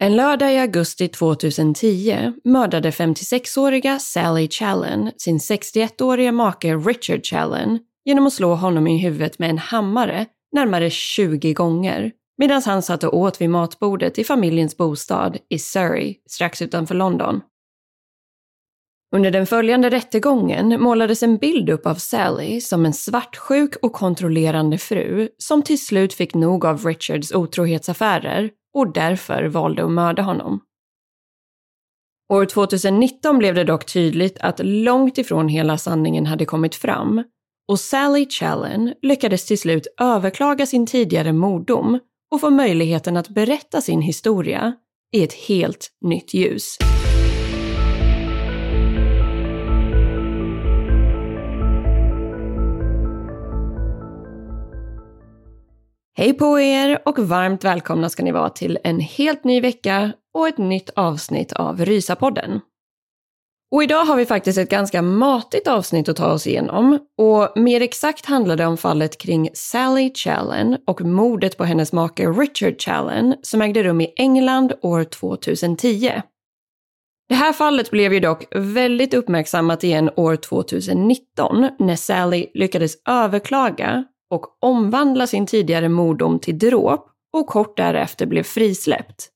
En lördag i augusti 2010 mördade 56-åriga Sally Challen sin 61-åriga make Richard Challen genom att slå honom i huvudet med en hammare närmare 20 gånger medan han satt och åt vid matbordet i familjens bostad i Surrey strax utanför London. Under den följande rättegången målades en bild upp av Sally som en svartsjuk och kontrollerande fru som till slut fick nog av Richards otrohetsaffärer och därför valde att mörda honom. År 2019 blev det dock tydligt att långt ifrån hela sanningen hade kommit fram och Sally Challen lyckades till slut överklaga sin tidigare morddom och få möjligheten att berätta sin historia i ett helt nytt ljus. Hej på er och varmt välkomna ska ni vara till en helt ny vecka och ett nytt avsnitt av Rysapodden. Och idag har vi faktiskt ett ganska matigt avsnitt att ta oss igenom och mer exakt handlar det om fallet kring Sally Challen och mordet på hennes make Richard Challen som ägde rum i England år 2010. Det här fallet blev ju dock väldigt uppmärksammat igen år 2019 när Sally lyckades överklaga och omvandla sin tidigare mordom till dråp och kort därefter blev frisläppt.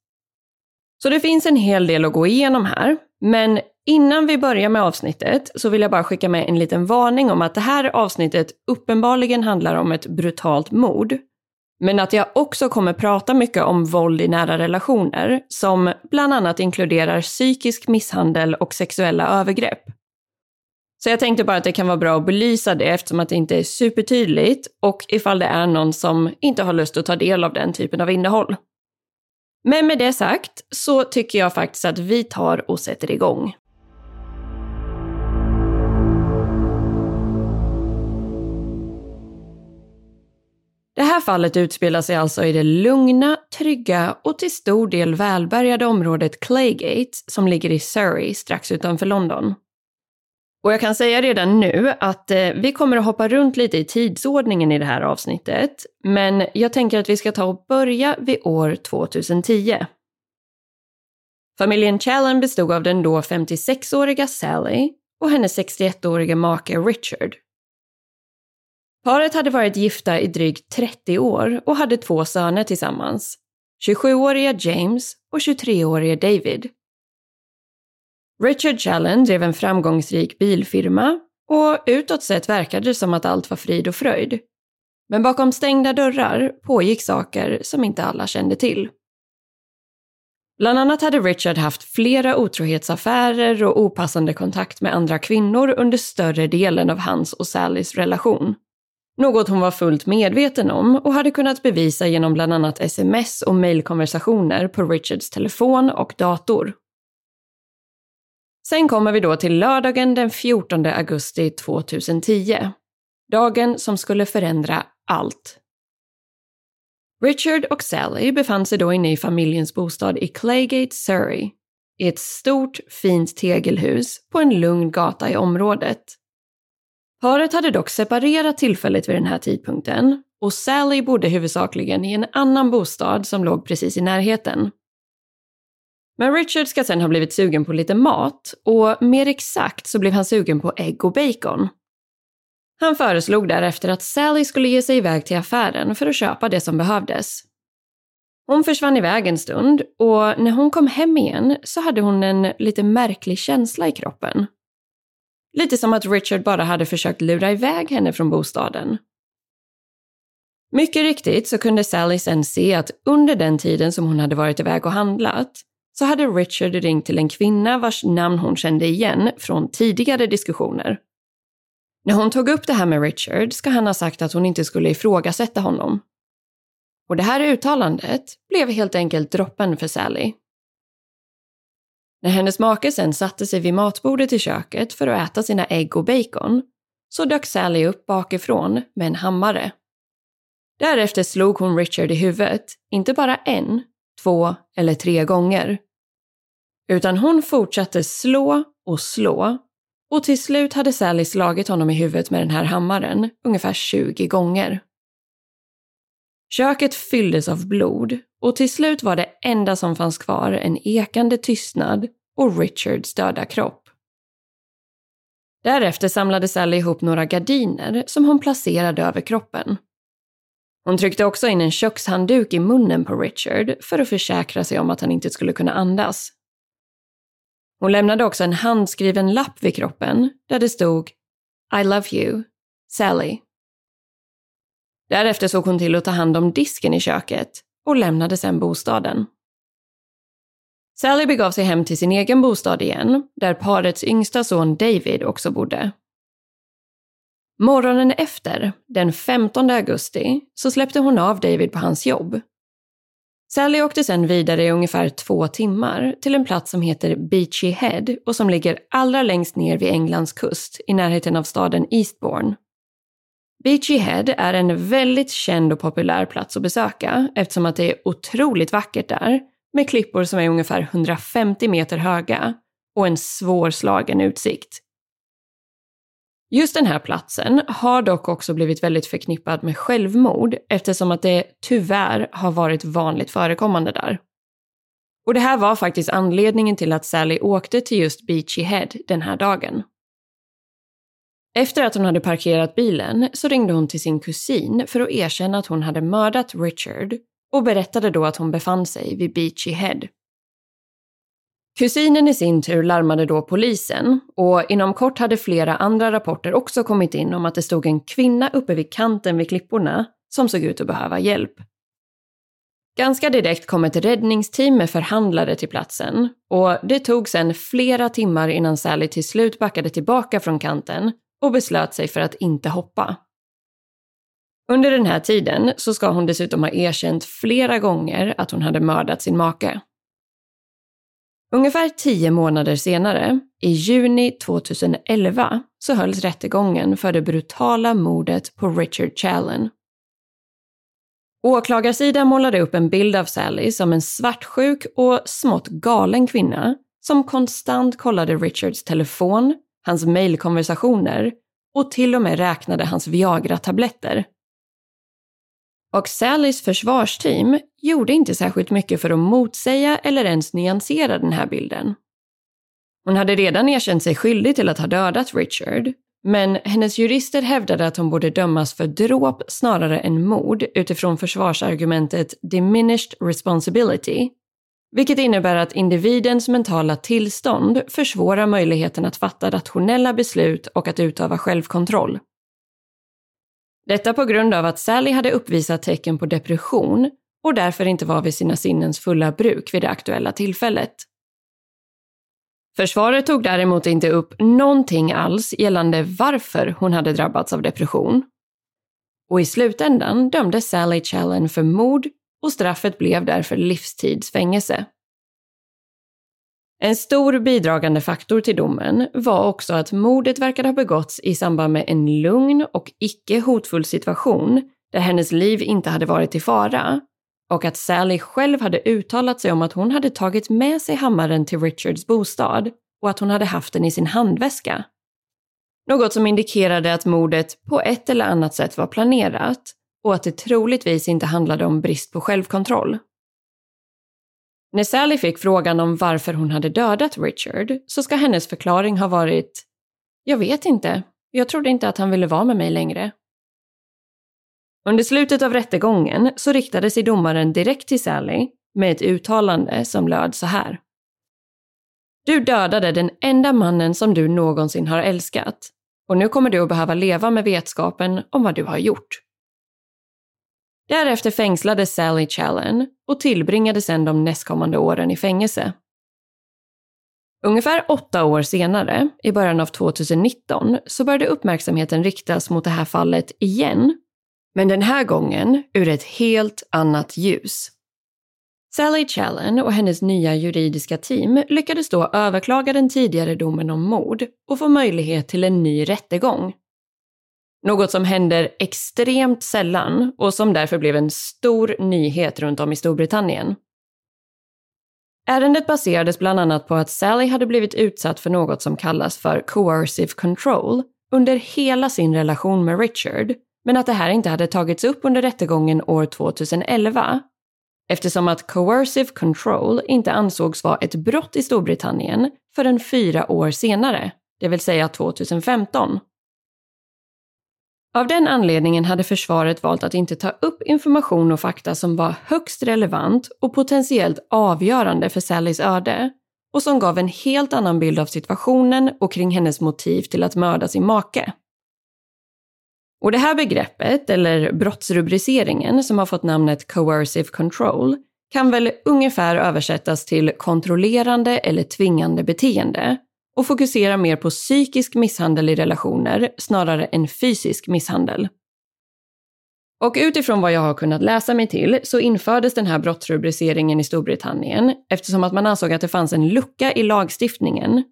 Så det finns en hel del att gå igenom här, men innan vi börjar med avsnittet så vill jag bara skicka med en liten varning om att det här avsnittet uppenbarligen handlar om ett brutalt mord. Men att jag också kommer prata mycket om våld i nära relationer, som bland annat inkluderar psykisk misshandel och sexuella övergrepp. Så jag tänkte bara att det kan vara bra att belysa det eftersom att det inte är supertydligt och ifall det är någon som inte har lust att ta del av den typen av innehåll. Men med det sagt så tycker jag faktiskt att vi tar och sätter igång. Det här fallet utspelar sig alltså i det lugna, trygga och till stor del välbärgade området Claygate som ligger i Surrey strax utanför London. Och jag kan säga redan nu att eh, vi kommer att hoppa runt lite i tidsordningen i det här avsnittet, men jag tänker att vi ska ta och börja vid år 2010. Familjen Challen bestod av den då 56-åriga Sally och hennes 61-åriga make Richard. Paret hade varit gifta i drygt 30 år och hade två söner tillsammans. 27-åriga James och 23-åriga David. Richard Challen drev en framgångsrik bilfirma och utåt sett verkade det som att allt var frid och fröjd. Men bakom stängda dörrar pågick saker som inte alla kände till. Bland annat hade Richard haft flera otrohetsaffärer och opassande kontakt med andra kvinnor under större delen av hans och Sallys relation. Något hon var fullt medveten om och hade kunnat bevisa genom bland annat sms och mejlkonversationer på Richards telefon och dator. Sen kommer vi då till lördagen den 14 augusti 2010. Dagen som skulle förändra allt. Richard och Sally befann sig då inne i familjens bostad i Claygate, Surrey, i ett stort, fint tegelhus på en lugn gata i området. Paret hade dock separerat tillfälligt vid den här tidpunkten och Sally bodde huvudsakligen i en annan bostad som låg precis i närheten. Men Richard ska sen ha blivit sugen på lite mat och mer exakt så blev han sugen på ägg och bacon. Han föreslog därefter att Sally skulle ge sig iväg till affären för att köpa det som behövdes. Hon försvann iväg en stund och när hon kom hem igen så hade hon en lite märklig känsla i kroppen. Lite som att Richard bara hade försökt lura iväg henne från bostaden. Mycket riktigt så kunde Sally sen se att under den tiden som hon hade varit iväg och handlat så hade Richard ringt till en kvinna vars namn hon kände igen från tidigare diskussioner. När hon tog upp det här med Richard ska han ha sagt att hon inte skulle ifrågasätta honom. Och det här uttalandet blev helt enkelt droppen för Sally. När hennes make sen satte sig vid matbordet i köket för att äta sina ägg och bacon så dök Sally upp bakifrån med en hammare. Därefter slog hon Richard i huvudet, inte bara en, två eller tre gånger. Utan hon fortsatte slå och slå och till slut hade Sally slagit honom i huvudet med den här hammaren ungefär 20 gånger. Köket fylldes av blod och till slut var det enda som fanns kvar en ekande tystnad och Richards döda kropp. Därefter samlade Sally ihop några gardiner som hon placerade över kroppen. Hon tryckte också in en kökshandduk i munnen på Richard för att försäkra sig om att han inte skulle kunna andas. Hon lämnade också en handskriven lapp vid kroppen där det stod I love you, Sally. Därefter såg hon till att ta hand om disken i köket och lämnade sedan bostaden. Sally begav sig hem till sin egen bostad igen, där parets yngsta son David också bodde. Morgonen efter, den 15 augusti, så släppte hon av David på hans jobb. Sally åkte sedan vidare i ungefär två timmar till en plats som heter Beachy Head och som ligger allra längst ner vid Englands kust i närheten av staden Eastbourne. Beachy Head är en väldigt känd och populär plats att besöka eftersom att det är otroligt vackert där med klippor som är ungefär 150 meter höga och en svårslagen utsikt. Just den här platsen har dock också blivit väldigt förknippad med självmord eftersom att det tyvärr har varit vanligt förekommande där. Och det här var faktiskt anledningen till att Sally åkte till just Beachy Head den här dagen. Efter att hon hade parkerat bilen så ringde hon till sin kusin för att erkänna att hon hade mördat Richard och berättade då att hon befann sig vid Beachy Head. Kusinen i sin tur larmade då polisen och inom kort hade flera andra rapporter också kommit in om att det stod en kvinna uppe vid kanten vid klipporna som såg ut att behöva hjälp. Ganska direkt kom ett räddningsteam med förhandlare till platsen och det tog sedan flera timmar innan Sally till slut backade tillbaka från kanten och beslöt sig för att inte hoppa. Under den här tiden så ska hon dessutom ha erkänt flera gånger att hon hade mördat sin make. Ungefär tio månader senare, i juni 2011, så hölls rättegången för det brutala mordet på Richard Challen. Åklagarsidan målade upp en bild av Sally som en svartsjuk och smått galen kvinna som konstant kollade Richards telefon, hans mejlkonversationer och till och med räknade hans Viagra-tabletter. Och Sallys försvarsteam gjorde inte särskilt mycket för att motsäga eller ens nyansera den här bilden. Hon hade redan erkänt sig skyldig till att ha dödat Richard, men hennes jurister hävdade att hon borde dömas för dråp snarare än mord utifrån försvarsargumentet diminished responsibility, vilket innebär att individens mentala tillstånd försvårar möjligheten att fatta rationella beslut och att utöva självkontroll. Detta på grund av att Sally hade uppvisat tecken på depression och därför inte var vid sina sinnens fulla bruk vid det aktuella tillfället. Försvaret tog däremot inte upp någonting alls gällande varför hon hade drabbats av depression. Och i slutändan dömdes Sally Challen för mord och straffet blev därför livstidsfängelse. En stor bidragande faktor till domen var också att mordet verkade ha begåtts i samband med en lugn och icke hotfull situation där hennes liv inte hade varit i fara och att Sally själv hade uttalat sig om att hon hade tagit med sig hammaren till Richards bostad och att hon hade haft den i sin handväska. Något som indikerade att mordet på ett eller annat sätt var planerat och att det troligtvis inte handlade om brist på självkontroll. När Sally fick frågan om varför hon hade dödat Richard så ska hennes förklaring ha varit “Jag vet inte. Jag trodde inte att han ville vara med mig längre.” Under slutet av rättegången så riktade sig domaren direkt till Sally med ett uttalande som löd så här. Du dödade den enda mannen som du någonsin har älskat och nu kommer du att behöva leva med vetskapen om vad du har gjort. Därefter fängslades Sally Challen och tillbringade sedan de nästkommande åren i fängelse. Ungefär åtta år senare, i början av 2019, så började uppmärksamheten riktas mot det här fallet igen. Men den här gången ur ett helt annat ljus. Sally Challen och hennes nya juridiska team lyckades då överklaga den tidigare domen om mord och få möjlighet till en ny rättegång. Något som händer extremt sällan och som därför blev en stor nyhet runt om i Storbritannien. Ärendet baserades bland annat på att Sally hade blivit utsatt för något som kallas för coercive control under hela sin relation med Richard, men att det här inte hade tagits upp under rättegången år 2011 eftersom att coercive control inte ansågs vara ett brott i Storbritannien förrän fyra år senare, det vill säga 2015. Av den anledningen hade försvaret valt att inte ta upp information och fakta som var högst relevant och potentiellt avgörande för Sallys öde och som gav en helt annan bild av situationen och kring hennes motiv till att mörda sin make. Och det här begreppet, eller brottsrubriceringen som har fått namnet coercive control, kan väl ungefär översättas till kontrollerande eller tvingande beteende och fokuserar mer på psykisk misshandel i relationer snarare än fysisk misshandel. Och utifrån vad jag har kunnat läsa mig till så infördes den här brottsrubriceringen i Storbritannien eftersom att man ansåg att det fanns en lucka i lagstiftningen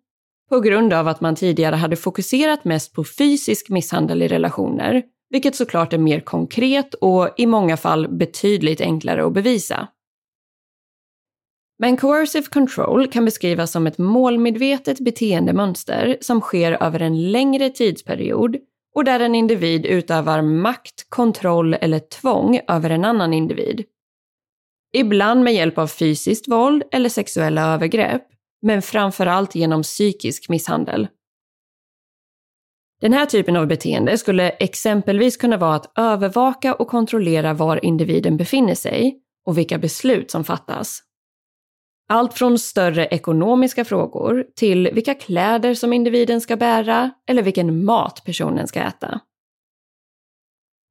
på grund av att man tidigare hade fokuserat mest på fysisk misshandel i relationer, vilket såklart är mer konkret och i många fall betydligt enklare att bevisa. Men coercive control kan beskrivas som ett målmedvetet beteendemönster som sker över en längre tidsperiod och där en individ utövar makt, kontroll eller tvång över en annan individ. Ibland med hjälp av fysiskt våld eller sexuella övergrepp, men framförallt genom psykisk misshandel. Den här typen av beteende skulle exempelvis kunna vara att övervaka och kontrollera var individen befinner sig och vilka beslut som fattas. Allt från större ekonomiska frågor till vilka kläder som individen ska bära eller vilken mat personen ska äta.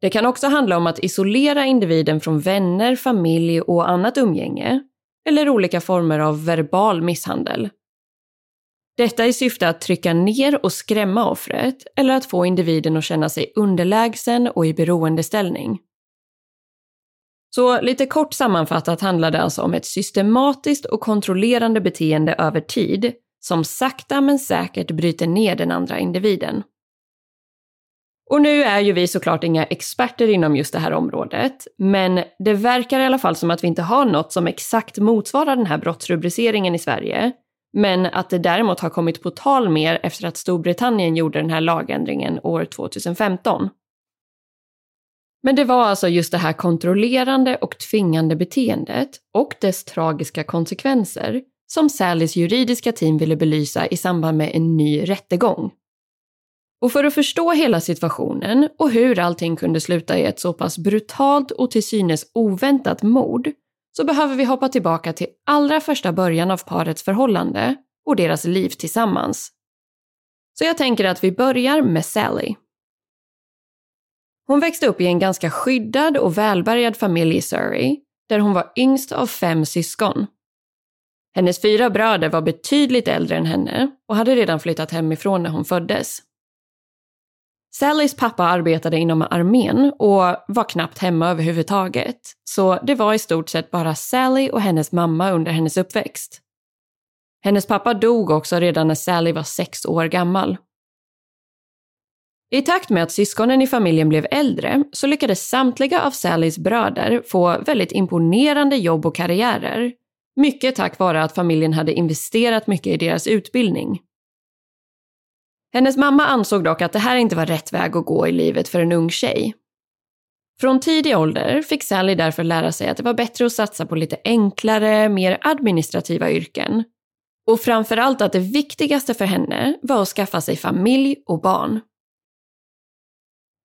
Det kan också handla om att isolera individen från vänner, familj och annat umgänge, eller olika former av verbal misshandel. Detta i syfte att trycka ner och skrämma offret eller att få individen att känna sig underlägsen och i beroendeställning. Så lite kort sammanfattat handlar det alltså om ett systematiskt och kontrollerande beteende över tid som sakta men säkert bryter ner den andra individen. Och nu är ju vi såklart inga experter inom just det här området, men det verkar i alla fall som att vi inte har något som exakt motsvarar den här brottsrubriceringen i Sverige, men att det däremot har kommit på tal mer efter att Storbritannien gjorde den här lagändringen år 2015. Men det var alltså just det här kontrollerande och tvingande beteendet och dess tragiska konsekvenser som Sallys juridiska team ville belysa i samband med en ny rättegång. Och för att förstå hela situationen och hur allting kunde sluta i ett så pass brutalt och till synes oväntat mord så behöver vi hoppa tillbaka till allra första början av parets förhållande och deras liv tillsammans. Så jag tänker att vi börjar med Sally. Hon växte upp i en ganska skyddad och välbärgad familj i Surrey, där hon var yngst av fem syskon. Hennes fyra bröder var betydligt äldre än henne och hade redan flyttat hemifrån när hon föddes. Sallys pappa arbetade inom armén och var knappt hemma överhuvudtaget, så det var i stort sett bara Sally och hennes mamma under hennes uppväxt. Hennes pappa dog också redan när Sally var sex år gammal. I takt med att syskonen i familjen blev äldre så lyckades samtliga av Sallys bröder få väldigt imponerande jobb och karriärer. Mycket tack vare att familjen hade investerat mycket i deras utbildning. Hennes mamma ansåg dock att det här inte var rätt väg att gå i livet för en ung tjej. Från tidig ålder fick Sally därför lära sig att det var bättre att satsa på lite enklare, mer administrativa yrken. Och framförallt att det viktigaste för henne var att skaffa sig familj och barn.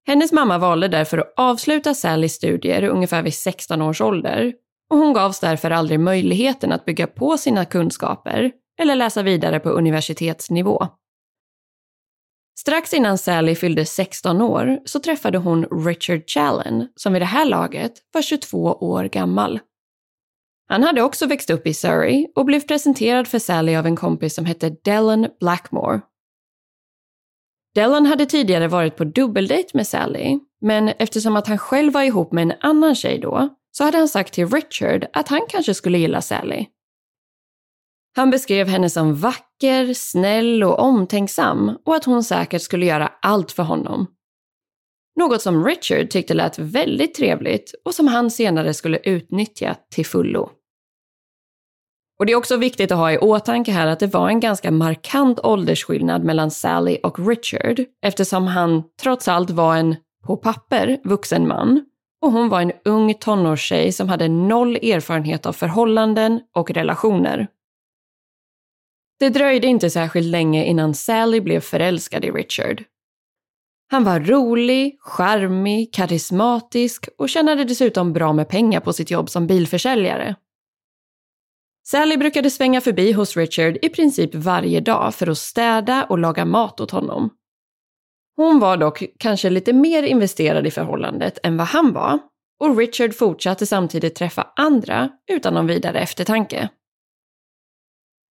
Hennes mamma valde därför att avsluta Sallys studier ungefär vid 16 års ålder och hon gavs därför aldrig möjligheten att bygga på sina kunskaper eller läsa vidare på universitetsnivå. Strax innan Sally fyllde 16 år så träffade hon Richard Challen som vid det här laget var 22 år gammal. Han hade också växt upp i Surrey och blev presenterad för Sally av en kompis som hette Dellen Blackmore. Dellen hade tidigare varit på dubbeldejt med Sally, men eftersom att han själv var ihop med en annan tjej då, så hade han sagt till Richard att han kanske skulle gilla Sally. Han beskrev henne som vacker, snäll och omtänksam och att hon säkert skulle göra allt för honom. Något som Richard tyckte lät väldigt trevligt och som han senare skulle utnyttja till fullo. Och det är också viktigt att ha i åtanke här att det var en ganska markant åldersskillnad mellan Sally och Richard eftersom han trots allt var en, på papper, vuxen man och hon var en ung tonårstjej som hade noll erfarenhet av förhållanden och relationer. Det dröjde inte särskilt länge innan Sally blev förälskad i Richard. Han var rolig, charmig, karismatisk och tjänade dessutom bra med pengar på sitt jobb som bilförsäljare. Sally brukade svänga förbi hos Richard i princip varje dag för att städa och laga mat åt honom. Hon var dock kanske lite mer investerad i förhållandet än vad han var och Richard fortsatte samtidigt träffa andra utan någon vidare eftertanke.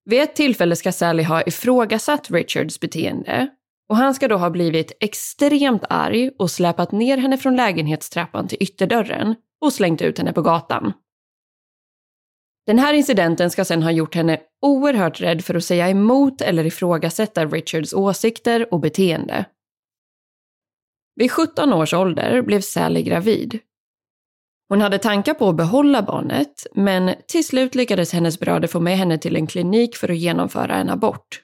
Vid ett tillfälle ska Sally ha ifrågasatt Richards beteende och han ska då ha blivit extremt arg och släpat ner henne från lägenhetstrappan till ytterdörren och slängt ut henne på gatan. Den här incidenten ska sen ha gjort henne oerhört rädd för att säga emot eller ifrågasätta Richards åsikter och beteende. Vid 17 års ålder blev Sally gravid. Hon hade tankar på att behålla barnet, men till slut lyckades hennes bröder få med henne till en klinik för att genomföra en abort.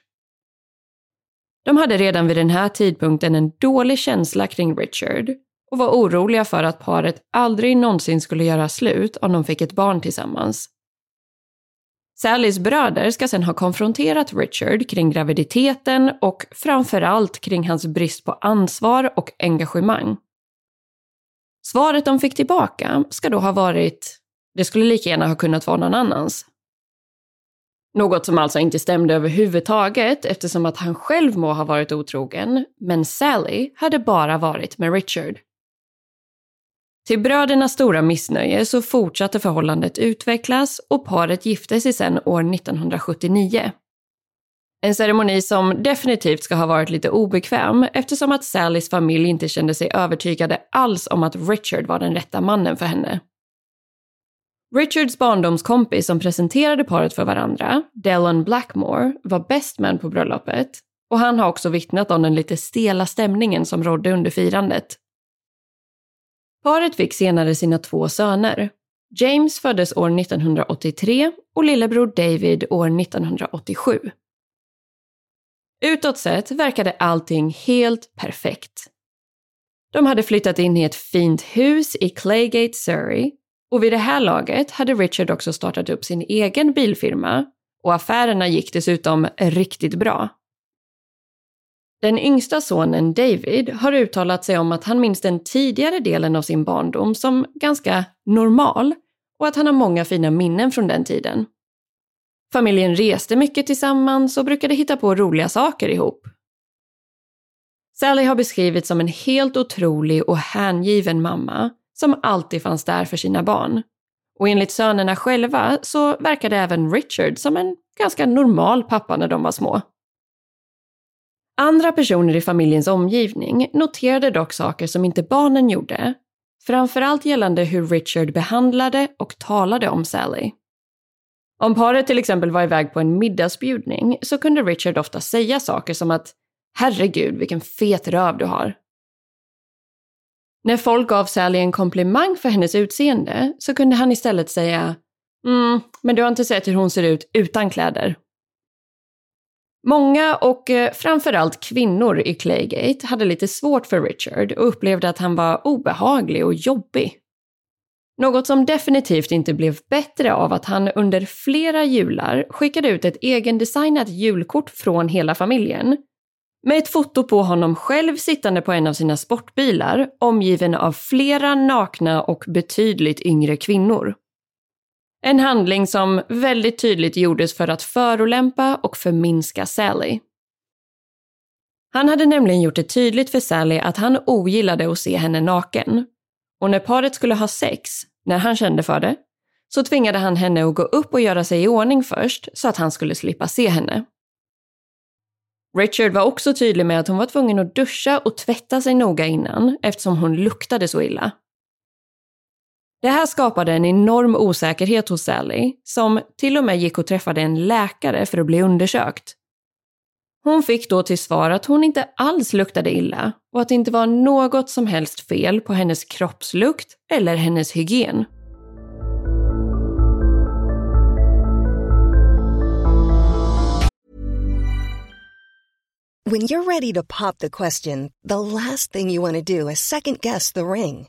De hade redan vid den här tidpunkten en dålig känsla kring Richard och var oroliga för att paret aldrig någonsin skulle göra slut om de fick ett barn tillsammans. Sallys bröder ska sedan ha konfronterat Richard kring graviditeten och framförallt kring hans brist på ansvar och engagemang. Svaret de fick tillbaka ska då ha varit det skulle lika gärna ha kunnat vara någon annans. Något som alltså inte stämde överhuvudtaget eftersom att han själv må ha varit otrogen, men Sally hade bara varit med Richard. Till brödernas stora missnöje så fortsatte förhållandet utvecklas och paret gifte sig sedan år 1979. En ceremoni som definitivt ska ha varit lite obekväm eftersom att Sallys familj inte kände sig övertygade alls om att Richard var den rätta mannen för henne. Richards barndomskompis som presenterade paret för varandra, Dellon Blackmore, var best man på bröllopet och han har också vittnat om den lite stela stämningen som rådde under firandet. Paret fick senare sina två söner. James föddes år 1983 och lillebror David år 1987. Utåt sett verkade allting helt perfekt. De hade flyttat in i ett fint hus i Claygate, Surrey och vid det här laget hade Richard också startat upp sin egen bilfirma och affärerna gick dessutom riktigt bra. Den yngsta sonen David har uttalat sig om att han minns den tidigare delen av sin barndom som ganska normal och att han har många fina minnen från den tiden. Familjen reste mycket tillsammans och brukade hitta på roliga saker ihop. Sally har beskrivits som en helt otrolig och hängiven mamma som alltid fanns där för sina barn. Och enligt sönerna själva så verkade även Richard som en ganska normal pappa när de var små. Andra personer i familjens omgivning noterade dock saker som inte barnen gjorde. Framförallt gällande hur Richard behandlade och talade om Sally. Om paret till exempel var iväg på en middagsbjudning så kunde Richard ofta säga saker som att “herregud vilken fet röv du har” När folk gav Sally en komplimang för hennes utseende så kunde han istället säga Mm, men du har inte sett hur hon ser ut utan kläder. Många och eh, framförallt kvinnor i Claygate hade lite svårt för Richard och upplevde att han var obehaglig och jobbig. Något som definitivt inte blev bättre av att han under flera jular skickade ut ett egendesignat julkort från hela familjen med ett foto på honom själv sittande på en av sina sportbilar omgiven av flera nakna och betydligt yngre kvinnor. En handling som väldigt tydligt gjordes för att förolämpa och förminska Sally. Han hade nämligen gjort det tydligt för Sally att han ogillade att se henne naken. Och när paret skulle ha sex, när han kände för det, så tvingade han henne att gå upp och göra sig i ordning först så att han skulle slippa se henne. Richard var också tydlig med att hon var tvungen att duscha och tvätta sig noga innan eftersom hon luktade så illa. Det här skapade en enorm osäkerhet hos Sally, som till och med gick och träffade en läkare för att bli undersökt. Hon fick då till svar att hon inte alls luktade illa och att det inte var något som helst fel på hennes kroppslukt eller hennes hygien. When you're ready to pop the question, the last thing you want to do is second guess the ring.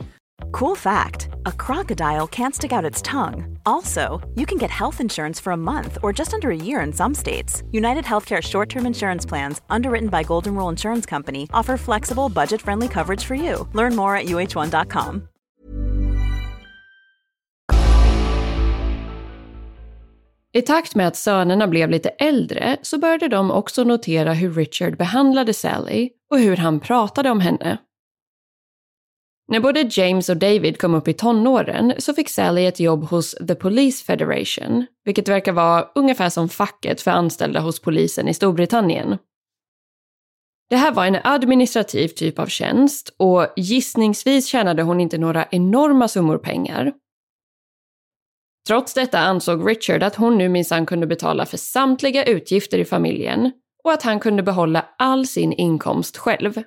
Cool fact a crocodile can't stick out its tongue. Also, you can get health insurance for a month or just under a year in some states. United Healthcare short term insurance plans, underwritten by Golden Rule Insurance Company, offer flexible, budget friendly coverage for you. Learn more at uh1.com. I takt med att sönerna blev lite äldre så började de också notera hur Richard behandlade Sally och hur han pratade om henne. När både James och David kom upp i tonåren så fick Sally ett jobb hos The Police Federation, vilket verkar vara ungefär som facket för anställda hos polisen i Storbritannien. Det här var en administrativ typ av tjänst och gissningsvis tjänade hon inte några enorma summor pengar. Trots detta ansåg Richard att hon nu minsann kunde betala för samtliga utgifter i familjen och att han kunde behålla all sin inkomst själv.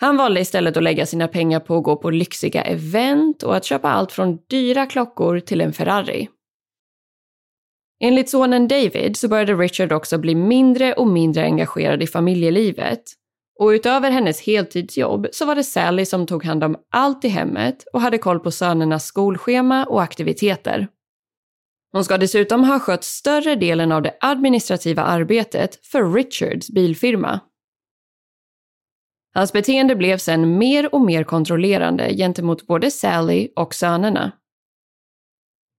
Han valde istället att lägga sina pengar på att gå på lyxiga event och att köpa allt från dyra klockor till en Ferrari. Enligt sonen David så började Richard också bli mindre och mindre engagerad i familjelivet. Och utöver hennes heltidsjobb så var det Sally som tog hand om allt i hemmet och hade koll på sönernas skolschema och aktiviteter. Hon ska dessutom ha skött större delen av det administrativa arbetet för Richards bilfirma. Hans beteende blev sen mer och mer kontrollerande gentemot både Sally och sönerna.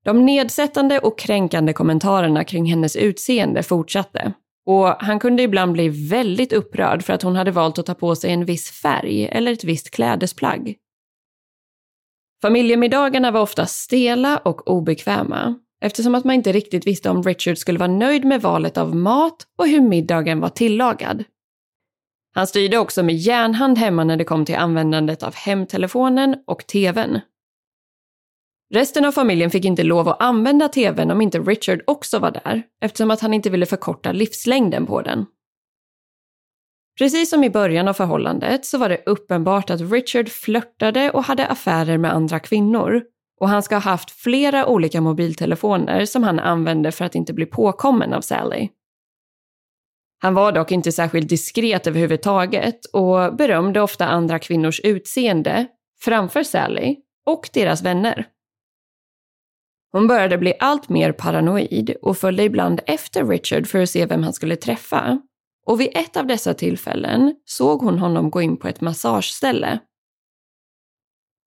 De nedsättande och kränkande kommentarerna kring hennes utseende fortsatte och han kunde ibland bli väldigt upprörd för att hon hade valt att ta på sig en viss färg eller ett visst klädesplagg. Familjemiddagarna var ofta stela och obekväma eftersom att man inte riktigt visste om Richard skulle vara nöjd med valet av mat och hur middagen var tillagad. Han styrde också med järnhand hemma när det kom till användandet av hemtelefonen och tvn. Resten av familjen fick inte lov att använda tvn om inte Richard också var där, eftersom att han inte ville förkorta livslängden på den. Precis som i början av förhållandet så var det uppenbart att Richard flörtade och hade affärer med andra kvinnor och han ska ha haft flera olika mobiltelefoner som han använde för att inte bli påkommen av Sally. Han var dock inte särskilt diskret överhuvudtaget och berömde ofta andra kvinnors utseende framför Sally och deras vänner. Hon började bli allt mer paranoid och följde ibland efter Richard för att se vem han skulle träffa. Och vid ett av dessa tillfällen såg hon honom gå in på ett massageställe.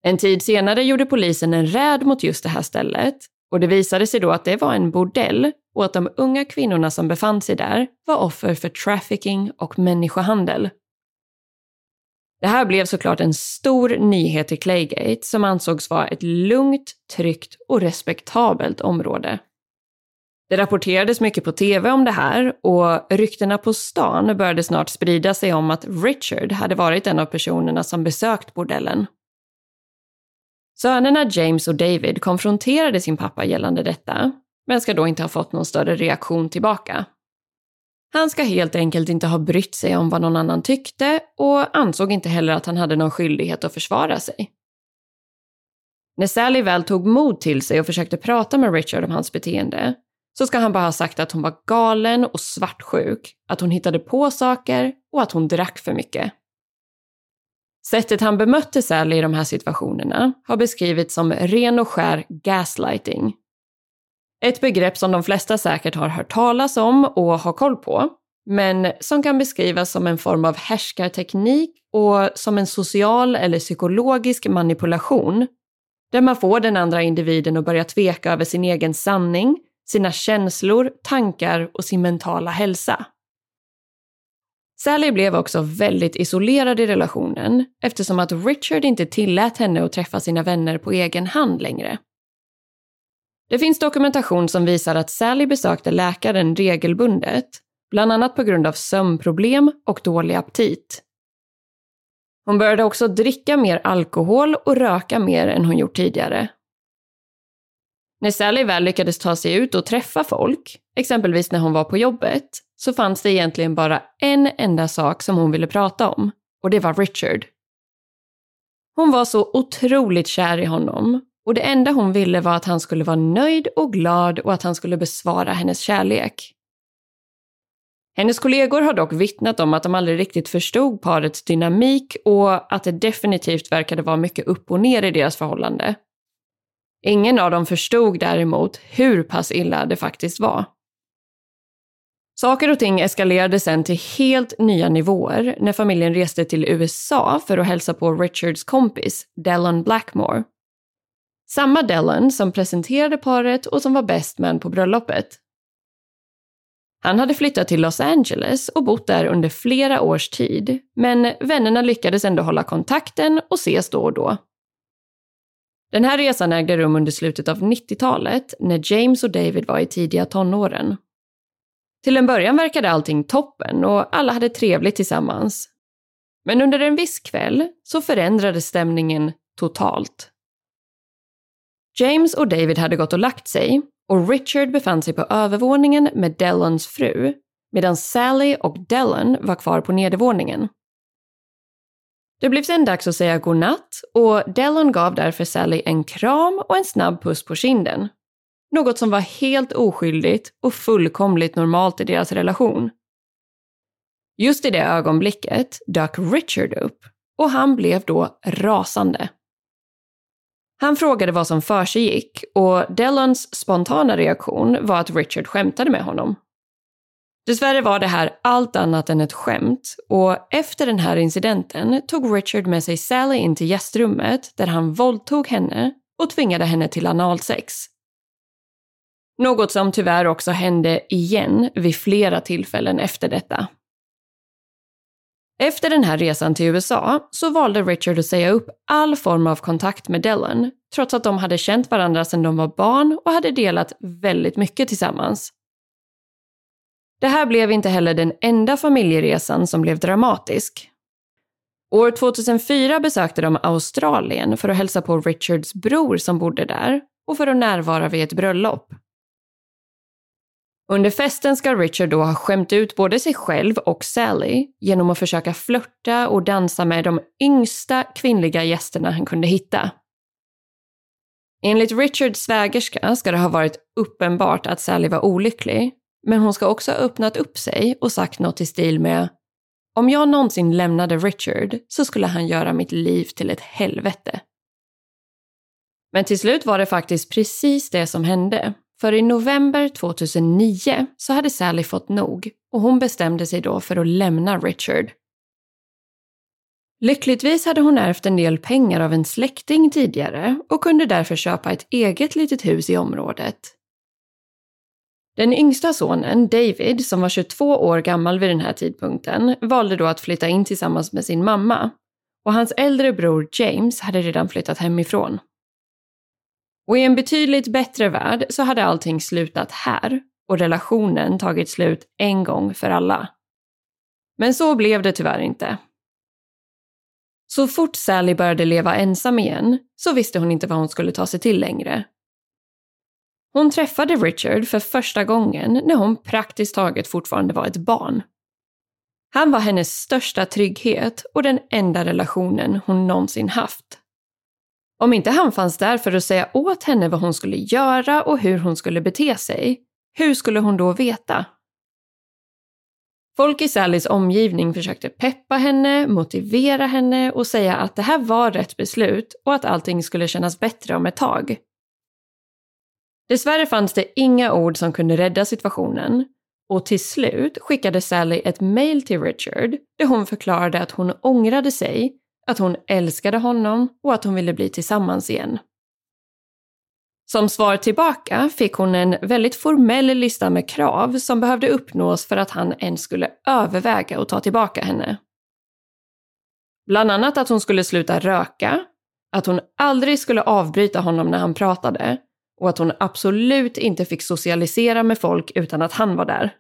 En tid senare gjorde polisen en räd mot just det här stället och det visade sig då att det var en bordell och att de unga kvinnorna som befann sig där var offer för trafficking och människohandel. Det här blev såklart en stor nyhet i Claygate som ansågs vara ett lugnt, tryggt och respektabelt område. Det rapporterades mycket på tv om det här och ryktena på stan började snart sprida sig om att Richard hade varit en av personerna som besökt bordellen. Sönerna James och David konfronterade sin pappa gällande detta, men ska då inte ha fått någon större reaktion tillbaka. Han ska helt enkelt inte ha brytt sig om vad någon annan tyckte och ansåg inte heller att han hade någon skyldighet att försvara sig. När Sally väl tog mod till sig och försökte prata med Richard om hans beteende så ska han bara ha sagt att hon var galen och svartsjuk, att hon hittade på saker och att hon drack för mycket. Sättet han bemötte Sally i de här situationerna har beskrivits som ren och skär gaslighting. Ett begrepp som de flesta säkert har hört talas om och har koll på, men som kan beskrivas som en form av härskarteknik och som en social eller psykologisk manipulation där man får den andra individen att börja tveka över sin egen sanning, sina känslor, tankar och sin mentala hälsa. Sally blev också väldigt isolerad i relationen eftersom att Richard inte tillät henne att träffa sina vänner på egen hand längre. Det finns dokumentation som visar att Sally besökte läkaren regelbundet, bland annat på grund av sömnproblem och dålig aptit. Hon började också dricka mer alkohol och röka mer än hon gjort tidigare. När Sally väl lyckades ta sig ut och träffa folk, exempelvis när hon var på jobbet, så fanns det egentligen bara en enda sak som hon ville prata om och det var Richard. Hon var så otroligt kär i honom och det enda hon ville var att han skulle vara nöjd och glad och att han skulle besvara hennes kärlek. Hennes kollegor har dock vittnat om att de aldrig riktigt förstod parets dynamik och att det definitivt verkade vara mycket upp och ner i deras förhållande. Ingen av dem förstod däremot hur pass illa det faktiskt var. Saker och ting eskalerade sen till helt nya nivåer när familjen reste till USA för att hälsa på Richards kompis, Dellon Blackmore. Samma Dellon som presenterade paret och som var best man på bröllopet. Han hade flyttat till Los Angeles och bott där under flera års tid, men vännerna lyckades ändå hålla kontakten och ses då och då. Den här resan ägde rum under slutet av 90-talet när James och David var i tidiga tonåren. Till en början verkade allting toppen och alla hade trevligt tillsammans. Men under en viss kväll så förändrades stämningen totalt. James och David hade gått och lagt sig och Richard befann sig på övervåningen med Dellons fru medan Sally och Dellon var kvar på nedervåningen. Det blev sen dags att säga godnatt och Dellon gav därför Sally en kram och en snabb puss på kinden något som var helt oskyldigt och fullkomligt normalt i deras relation. Just i det ögonblicket dök Richard upp och han blev då rasande. Han frågade vad som försiggick och Dellons spontana reaktion var att Richard skämtade med honom. Dessvärre var det här allt annat än ett skämt och efter den här incidenten tog Richard med sig Sally in till gästrummet där han våldtog henne och tvingade henne till analsex. Något som tyvärr också hände igen vid flera tillfällen efter detta. Efter den här resan till USA så valde Richard att säga upp all form av kontakt med Dellen trots att de hade känt varandra sedan de var barn och hade delat väldigt mycket tillsammans. Det här blev inte heller den enda familjeresan som blev dramatisk. År 2004 besökte de Australien för att hälsa på Richards bror som bodde där och för att närvara vid ett bröllop. Under festen ska Richard då ha skämt ut både sig själv och Sally genom att försöka flörta och dansa med de yngsta kvinnliga gästerna han kunde hitta. Enligt Richards svägerska ska det ha varit uppenbart att Sally var olycklig, men hon ska också ha öppnat upp sig och sagt något i stil med om jag någonsin lämnade Richard så skulle han göra mitt liv till ett helvete. Men till slut var det faktiskt precis det som hände. För i november 2009 så hade Sally fått nog och hon bestämde sig då för att lämna Richard. Lyckligtvis hade hon ärvt en del pengar av en släkting tidigare och kunde därför köpa ett eget litet hus i området. Den yngsta sonen, David, som var 22 år gammal vid den här tidpunkten, valde då att flytta in tillsammans med sin mamma. Och hans äldre bror James hade redan flyttat hemifrån. Och i en betydligt bättre värld så hade allting slutat här och relationen tagit slut en gång för alla. Men så blev det tyvärr inte. Så fort Sally började leva ensam igen så visste hon inte vad hon skulle ta sig till längre. Hon träffade Richard för första gången när hon praktiskt taget fortfarande var ett barn. Han var hennes största trygghet och den enda relationen hon någonsin haft. Om inte han fanns där för att säga åt henne vad hon skulle göra och hur hon skulle bete sig, hur skulle hon då veta? Folk i Sallys omgivning försökte peppa henne, motivera henne och säga att det här var rätt beslut och att allting skulle kännas bättre om ett tag. Dessvärre fanns det inga ord som kunde rädda situationen och till slut skickade Sally ett mail till Richard där hon förklarade att hon ångrade sig, att hon älskade honom och att hon ville bli tillsammans igen. Som svar tillbaka fick hon en väldigt formell lista med krav som behövde uppnås för att han ens skulle överväga att ta tillbaka henne. Bland annat att hon skulle sluta röka, att hon aldrig skulle avbryta honom när han pratade och att hon absolut inte fick socialisera med folk utan att han var där.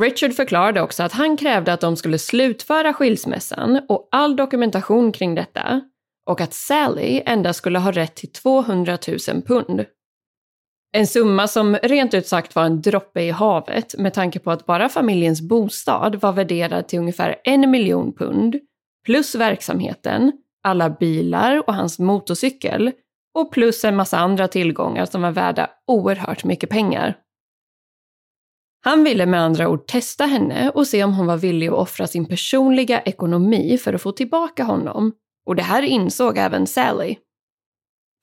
Richard förklarade också att han krävde att de skulle slutföra skilsmässan och all dokumentation kring detta och att Sally endast skulle ha rätt till 200 000 pund. En summa som rent ut sagt var en droppe i havet med tanke på att bara familjens bostad var värderad till ungefär en miljon pund, plus verksamheten, alla bilar och hans motorcykel och plus en massa andra tillgångar som var värda oerhört mycket pengar. Han ville med andra ord testa henne och se om hon var villig att offra sin personliga ekonomi för att få tillbaka honom. Och det här insåg även Sally.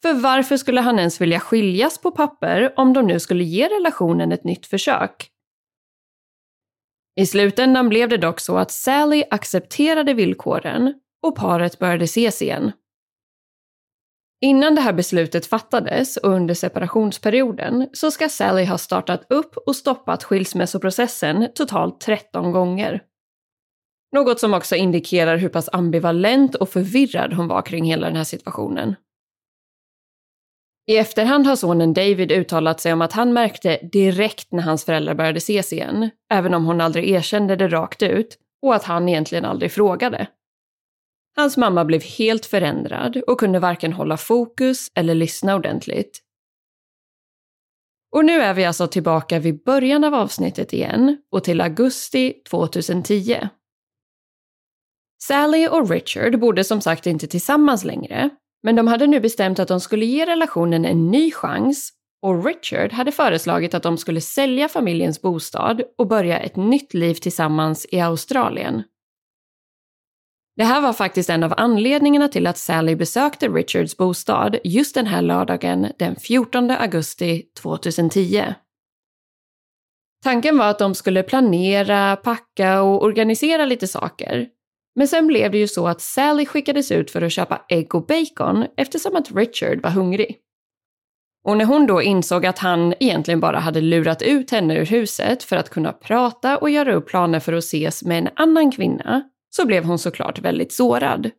För varför skulle han ens vilja skiljas på papper om de nu skulle ge relationen ett nytt försök? I slutändan blev det dock så att Sally accepterade villkoren och paret började ses igen. Innan det här beslutet fattades och under separationsperioden så ska Sally ha startat upp och stoppat skilsmässoprocessen totalt 13 gånger. Något som också indikerar hur pass ambivalent och förvirrad hon var kring hela den här situationen. I efterhand har sonen David uttalat sig om att han märkte direkt när hans föräldrar började ses igen, även om hon aldrig erkände det rakt ut, och att han egentligen aldrig frågade. Hans mamma blev helt förändrad och kunde varken hålla fokus eller lyssna ordentligt. Och nu är vi alltså tillbaka vid början av avsnittet igen och till augusti 2010. Sally och Richard bodde som sagt inte tillsammans längre, men de hade nu bestämt att de skulle ge relationen en ny chans och Richard hade föreslagit att de skulle sälja familjens bostad och börja ett nytt liv tillsammans i Australien. Det här var faktiskt en av anledningarna till att Sally besökte Richards bostad just den här lördagen den 14 augusti 2010. Tanken var att de skulle planera, packa och organisera lite saker. Men sen blev det ju så att Sally skickades ut för att köpa ägg och bacon eftersom att Richard var hungrig. Och när hon då insåg att han egentligen bara hade lurat ut henne ur huset för att kunna prata och göra upp planer för att ses med en annan kvinna så blev hon såklart väldigt sårad.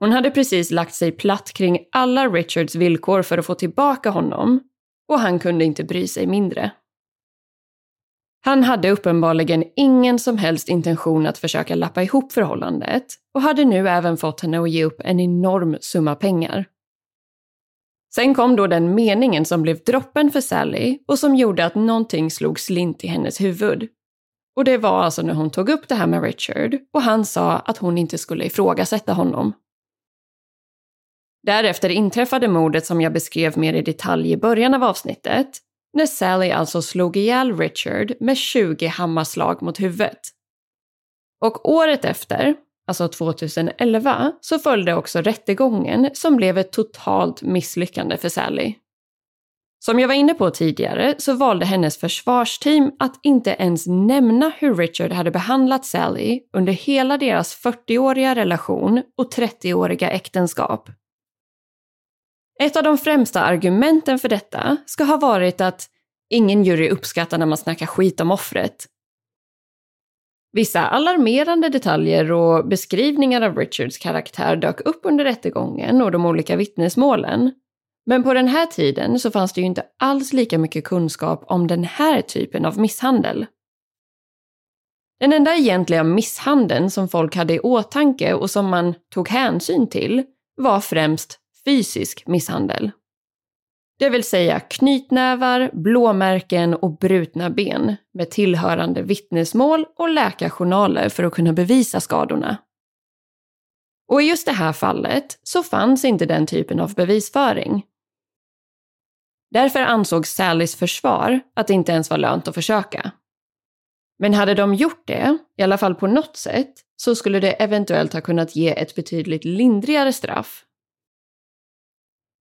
Hon hade precis lagt sig platt kring alla Richards villkor för att få tillbaka honom och han kunde inte bry sig mindre. Han hade uppenbarligen ingen som helst intention att försöka lappa ihop förhållandet och hade nu även fått henne att ge upp en enorm summa pengar. Sen kom då den meningen som blev droppen för Sally och som gjorde att någonting slog slint i hennes huvud. Och det var alltså när hon tog upp det här med Richard och han sa att hon inte skulle ifrågasätta honom. Därefter inträffade mordet som jag beskrev mer i detalj i början av avsnittet, när Sally alltså slog ihjäl Richard med 20 hammarslag mot huvudet. Och året efter, alltså 2011, så följde också rättegången som blev ett totalt misslyckande för Sally. Som jag var inne på tidigare så valde hennes försvarsteam att inte ens nämna hur Richard hade behandlat Sally under hela deras 40-åriga relation och 30-åriga äktenskap. Ett av de främsta argumenten för detta ska ha varit att ingen jury uppskattar när man snackar skit om offret. Vissa alarmerande detaljer och beskrivningar av Richards karaktär dök upp under rättegången och de olika vittnesmålen. Men på den här tiden så fanns det ju inte alls lika mycket kunskap om den här typen av misshandel. Den enda egentliga misshandeln som folk hade i åtanke och som man tog hänsyn till var främst fysisk misshandel. Det vill säga knytnävar, blåmärken och brutna ben med tillhörande vittnesmål och läkarjournaler för att kunna bevisa skadorna. Och i just det här fallet så fanns inte den typen av bevisföring. Därför ansåg Sallys försvar att det inte ens var lönt att försöka. Men hade de gjort det, i alla fall på något sätt, så skulle det eventuellt ha kunnat ge ett betydligt lindrigare straff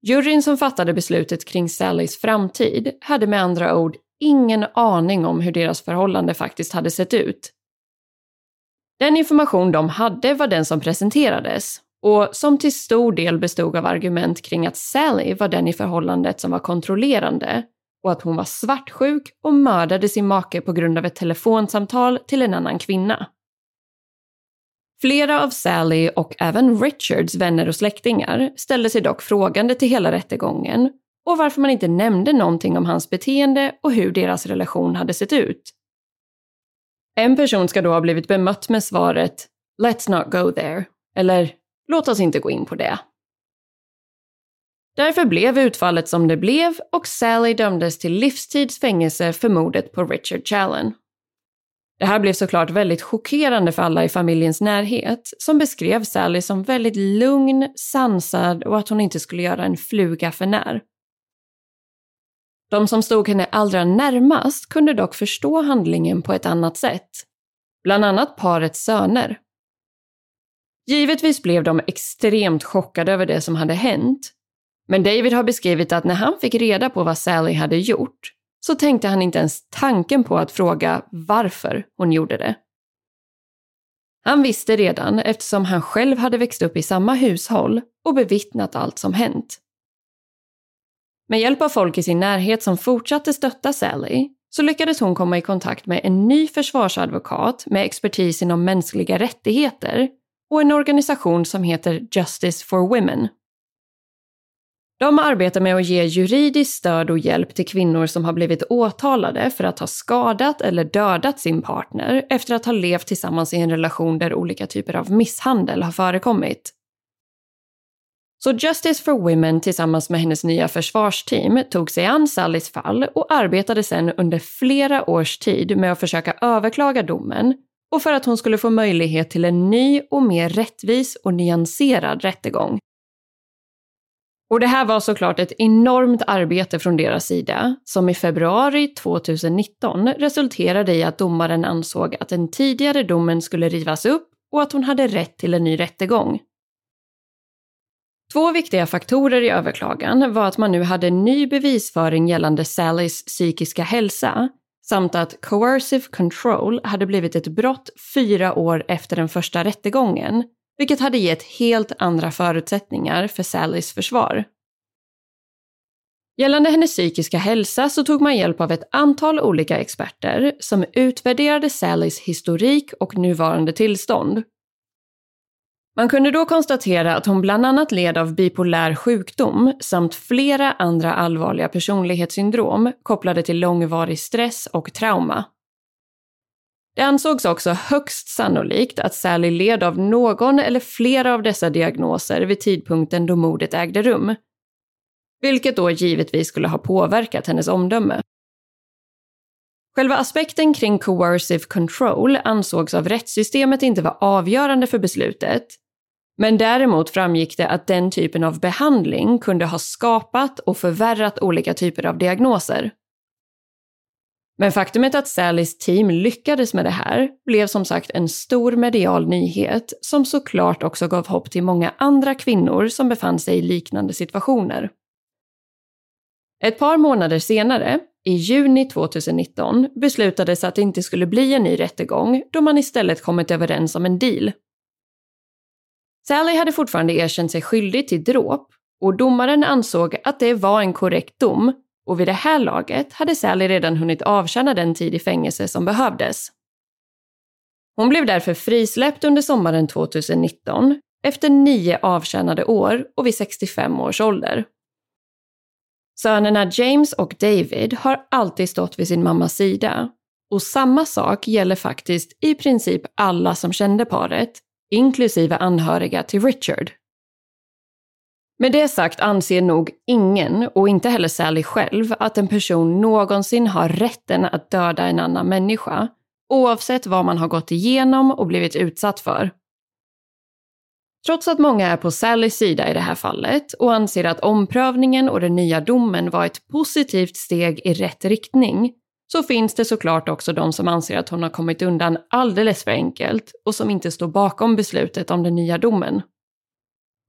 Juryn som fattade beslutet kring Sallys framtid hade med andra ord ingen aning om hur deras förhållande faktiskt hade sett ut. Den information de hade var den som presenterades och som till stor del bestod av argument kring att Sally var den i förhållandet som var kontrollerande och att hon var svartsjuk och mördade sin make på grund av ett telefonsamtal till en annan kvinna. Flera av Sally och även Richards vänner och släktingar ställde sig dock frågande till hela rättegången och varför man inte nämnde någonting om hans beteende och hur deras relation hade sett ut. En person ska då ha blivit bemött med svaret “Let's not go there” eller “Låt oss inte gå in på det”. Därför blev utfallet som det blev och Sally dömdes till livstids fängelse för mordet på Richard Challen. Det här blev såklart väldigt chockerande för alla i familjens närhet som beskrev Sally som väldigt lugn, sansad och att hon inte skulle göra en fluga för när. De som stod henne allra närmast kunde dock förstå handlingen på ett annat sätt. Bland annat parets söner. Givetvis blev de extremt chockade över det som hade hänt. Men David har beskrivit att när han fick reda på vad Sally hade gjort så tänkte han inte ens tanken på att fråga varför hon gjorde det. Han visste redan eftersom han själv hade växt upp i samma hushåll och bevittnat allt som hänt. Med hjälp av folk i sin närhet som fortsatte stötta Sally så lyckades hon komma i kontakt med en ny försvarsadvokat med expertis inom mänskliga rättigheter och en organisation som heter Justice for Women. De arbetar med att ge juridiskt stöd och hjälp till kvinnor som har blivit åtalade för att ha skadat eller dödat sin partner efter att ha levt tillsammans i en relation där olika typer av misshandel har förekommit. Så Justice for Women tillsammans med hennes nya försvarsteam tog sig an Sallys fall och arbetade sedan under flera års tid med att försöka överklaga domen och för att hon skulle få möjlighet till en ny och mer rättvis och nyanserad rättegång och det här var såklart ett enormt arbete från deras sida, som i februari 2019 resulterade i att domaren ansåg att den tidigare domen skulle rivas upp och att hon hade rätt till en ny rättegång. Två viktiga faktorer i överklagan var att man nu hade ny bevisföring gällande Sallys psykiska hälsa samt att coercive control hade blivit ett brott fyra år efter den första rättegången vilket hade gett helt andra förutsättningar för Sallys försvar. Gällande hennes psykiska hälsa så tog man hjälp av ett antal olika experter som utvärderade Sallys historik och nuvarande tillstånd. Man kunde då konstatera att hon bland annat led av bipolär sjukdom samt flera andra allvarliga personlighetssyndrom kopplade till långvarig stress och trauma. Det ansågs också högst sannolikt att Sally led av någon eller flera av dessa diagnoser vid tidpunkten då mordet ägde rum. Vilket då givetvis skulle ha påverkat hennes omdöme. Själva aspekten kring coercive control ansågs av rättssystemet inte vara avgörande för beslutet. Men däremot framgick det att den typen av behandling kunde ha skapat och förvärrat olika typer av diagnoser. Men faktumet att Sallys team lyckades med det här blev som sagt en stor medial nyhet som såklart också gav hopp till många andra kvinnor som befann sig i liknande situationer. Ett par månader senare, i juni 2019, beslutades att det inte skulle bli en ny rättegång då man istället kommit överens om en deal. Sally hade fortfarande erkänt sig skyldig till dråp och domaren ansåg att det var en korrekt dom och vid det här laget hade Sally redan hunnit avtjäna den tid i fängelse som behövdes. Hon blev därför frisläppt under sommaren 2019 efter nio avtjänade år och vid 65 års ålder. Sönerna James och David har alltid stått vid sin mammas sida och samma sak gäller faktiskt i princip alla som kände paret, inklusive anhöriga till Richard. Med det sagt anser nog ingen, och inte heller Sally själv, att en person någonsin har rätten att döda en annan människa, oavsett vad man har gått igenom och blivit utsatt för. Trots att många är på Sallys sida i det här fallet och anser att omprövningen och den nya domen var ett positivt steg i rätt riktning, så finns det såklart också de som anser att hon har kommit undan alldeles för enkelt och som inte står bakom beslutet om den nya domen.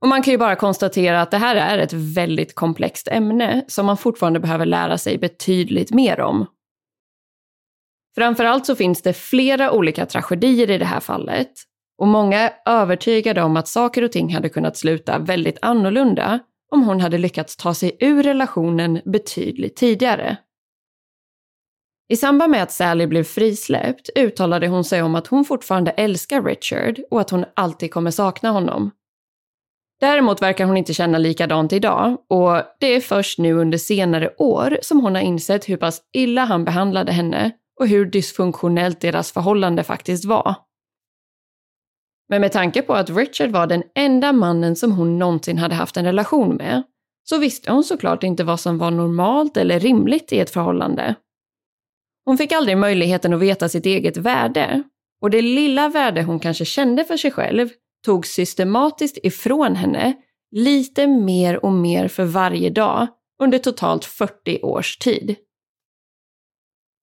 Och man kan ju bara konstatera att det här är ett väldigt komplext ämne som man fortfarande behöver lära sig betydligt mer om. Framförallt så finns det flera olika tragedier i det här fallet och många är övertygade om att saker och ting hade kunnat sluta väldigt annorlunda om hon hade lyckats ta sig ur relationen betydligt tidigare. I samband med att Sally blev frisläppt uttalade hon sig om att hon fortfarande älskar Richard och att hon alltid kommer sakna honom. Däremot verkar hon inte känna likadant idag och det är först nu under senare år som hon har insett hur pass illa han behandlade henne och hur dysfunktionellt deras förhållande faktiskt var. Men med tanke på att Richard var den enda mannen som hon någonsin hade haft en relation med så visste hon såklart inte vad som var normalt eller rimligt i ett förhållande. Hon fick aldrig möjligheten att veta sitt eget värde och det lilla värde hon kanske kände för sig själv tog systematiskt ifrån henne lite mer och mer för varje dag under totalt 40 års tid.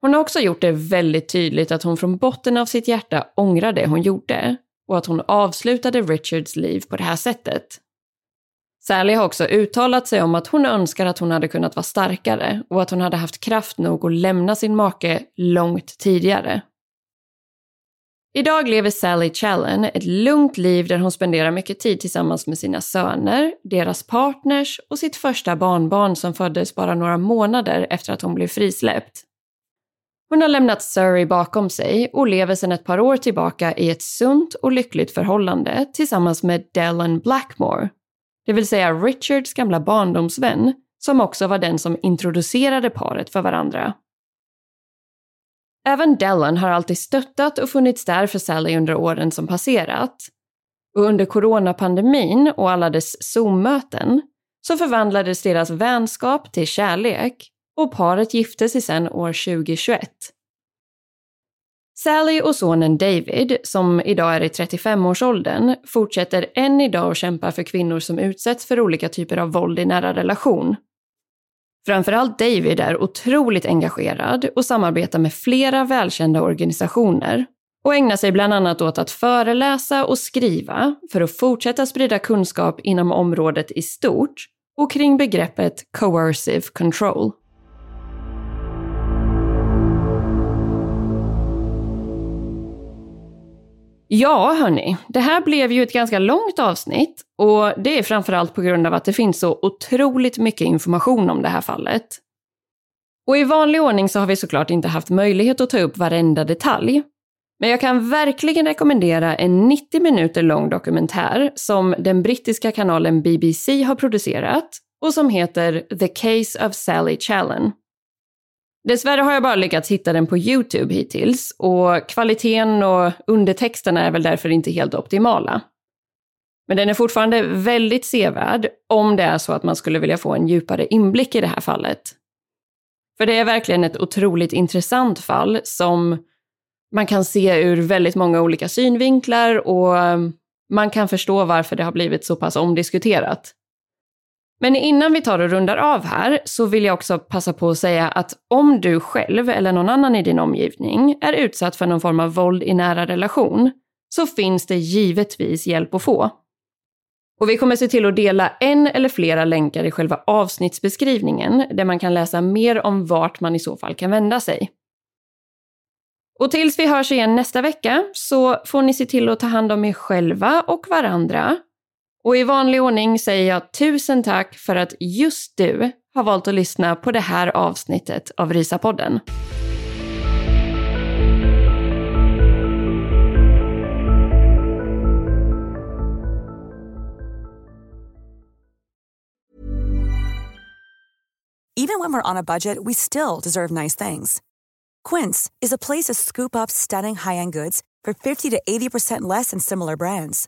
Hon har också gjort det väldigt tydligt att hon från botten av sitt hjärta ångrar det hon gjorde och att hon avslutade Richards liv på det här sättet. Sally har också uttalat sig om att hon önskar att hon hade kunnat vara starkare och att hon hade haft kraft nog att lämna sin make långt tidigare. Idag lever Sally Challen ett lugnt liv där hon spenderar mycket tid tillsammans med sina söner, deras partners och sitt första barnbarn som föddes bara några månader efter att hon blev frisläppt. Hon har lämnat Surrey bakom sig och lever sedan ett par år tillbaka i ett sunt och lyckligt förhållande tillsammans med Dellen Blackmore, det vill säga Richards gamla barndomsvän, som också var den som introducerade paret för varandra. Även Dellen har alltid stöttat och funnits där för Sally under åren som passerat. Och under coronapandemin och alla dess Zoom-möten så förvandlades deras vänskap till kärlek och paret gifte sig sedan år 2021. Sally och sonen David, som idag är i 35-årsåldern, fortsätter än idag att kämpa för kvinnor som utsätts för olika typer av våld i nära relation. Framförallt David är otroligt engagerad och samarbetar med flera välkända organisationer och ägnar sig bland annat åt att föreläsa och skriva för att fortsätta sprida kunskap inom området i stort och kring begreppet coercive control. Ja, hörni, det här blev ju ett ganska långt avsnitt och det är framförallt på grund av att det finns så otroligt mycket information om det här fallet. Och i vanlig ordning så har vi såklart inte haft möjlighet att ta upp varenda detalj. Men jag kan verkligen rekommendera en 90 minuter lång dokumentär som den brittiska kanalen BBC har producerat och som heter The Case of Sally Challen. Dessvärre har jag bara lyckats hitta den på YouTube hittills och kvaliteten och undertexterna är väl därför inte helt optimala. Men den är fortfarande väldigt sevärd om det är så att man skulle vilja få en djupare inblick i det här fallet. För det är verkligen ett otroligt intressant fall som man kan se ur väldigt många olika synvinklar och man kan förstå varför det har blivit så pass omdiskuterat. Men innan vi tar och rundar av här så vill jag också passa på att säga att om du själv eller någon annan i din omgivning är utsatt för någon form av våld i nära relation så finns det givetvis hjälp att få. Och vi kommer se till att dela en eller flera länkar i själva avsnittsbeskrivningen där man kan läsa mer om vart man i så fall kan vända sig. Och tills vi hörs igen nästa vecka så får ni se till att ta hand om er själva och varandra. Och i vanlig ordning säger jag tusen tack för att just du har valt att lyssna på det här avsnittet av Rysapodden. Even when we're on a budget, we still deserve nice things. Quince is a place to scoop up stunning high-end goods for 50 to 80% less than similar brands.